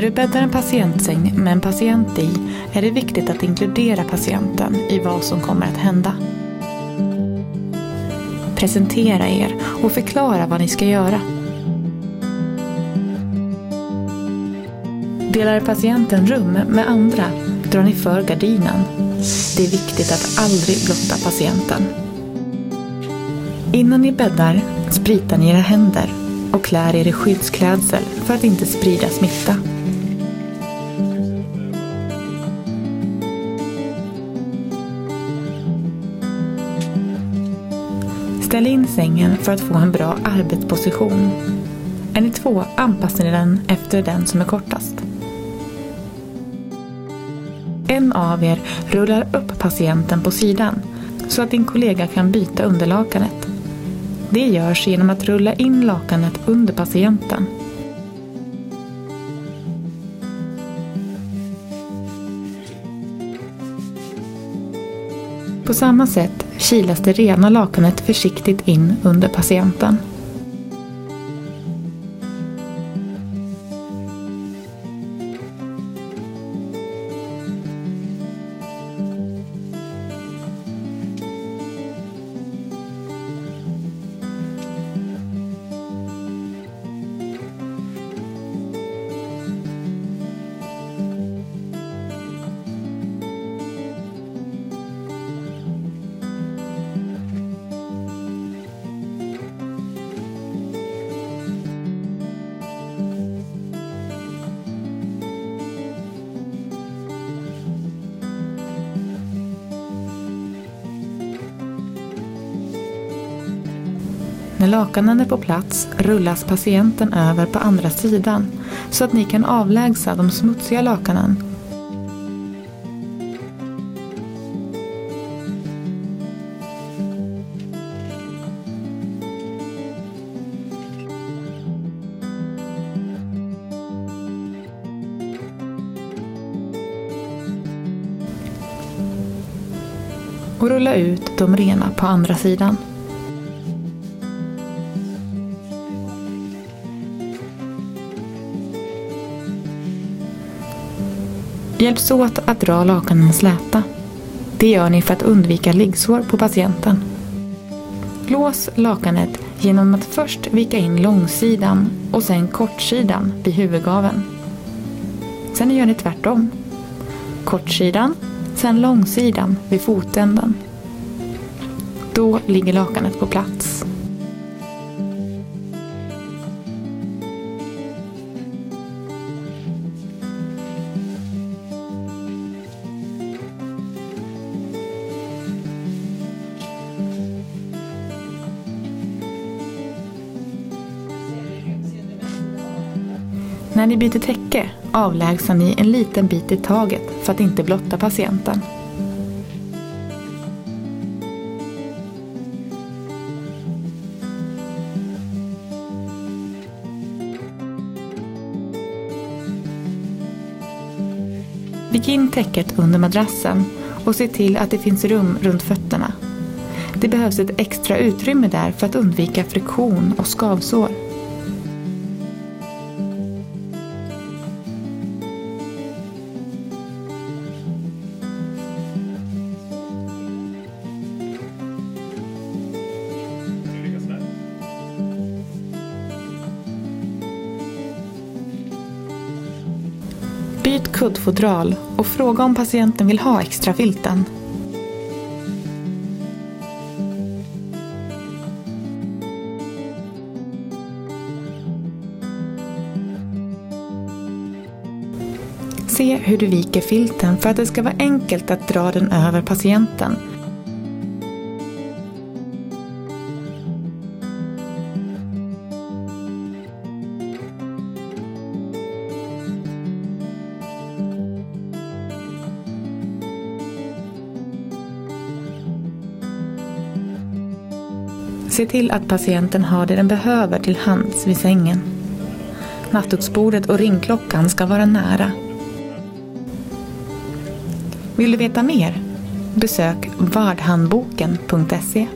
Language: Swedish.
När du bäddar en patientsäng med en patient i är det viktigt att inkludera patienten i vad som kommer att hända. Presentera er och förklara vad ni ska göra. Delar patienten rum med andra drar ni för gardinen. Det är viktigt att aldrig blotta patienten. Innan ni bäddar spritar ni era händer och klär er i skyddsklädsel för att inte sprida smitta. Ställ in sängen för att få en bra arbetsposition. Är ni två anpassar ni den efter den som är kortast. En av er rullar upp patienten på sidan så att din kollega kan byta underlakanet. Det görs genom att rulla in lakanet under patienten. På samma sätt kilas det rena lakanet försiktigt in under patienten. När lakanen är på plats rullas patienten över på andra sidan så att ni kan avlägsa de smutsiga lakanen. Och rulla ut de rena på andra sidan. Hjälps åt att dra lakanen släta. Det gör ni för att undvika liggsår på patienten. Lås lakanet genom att först vika in långsidan och sen kortsidan vid huvudgaven. Sen gör ni tvärtom. Kortsidan, sen långsidan vid fotänden. Då ligger lakanet på plats. När ni byter täcke avlägsnar ni en liten bit i taget för att inte blotta patienten. Vik in täcket under madrassen och se till att det finns rum runt fötterna. Det behövs ett extra utrymme där för att undvika friktion och skavsår. Byt kuddfodral och fråga om patienten vill ha extra filten. Se hur du viker filten för att det ska vara enkelt att dra den över patienten. Se till att patienten har det den behöver till hands vid sängen. Nattduksbordet och ringklockan ska vara nära. Vill du veta mer? Besök vardhandboken.se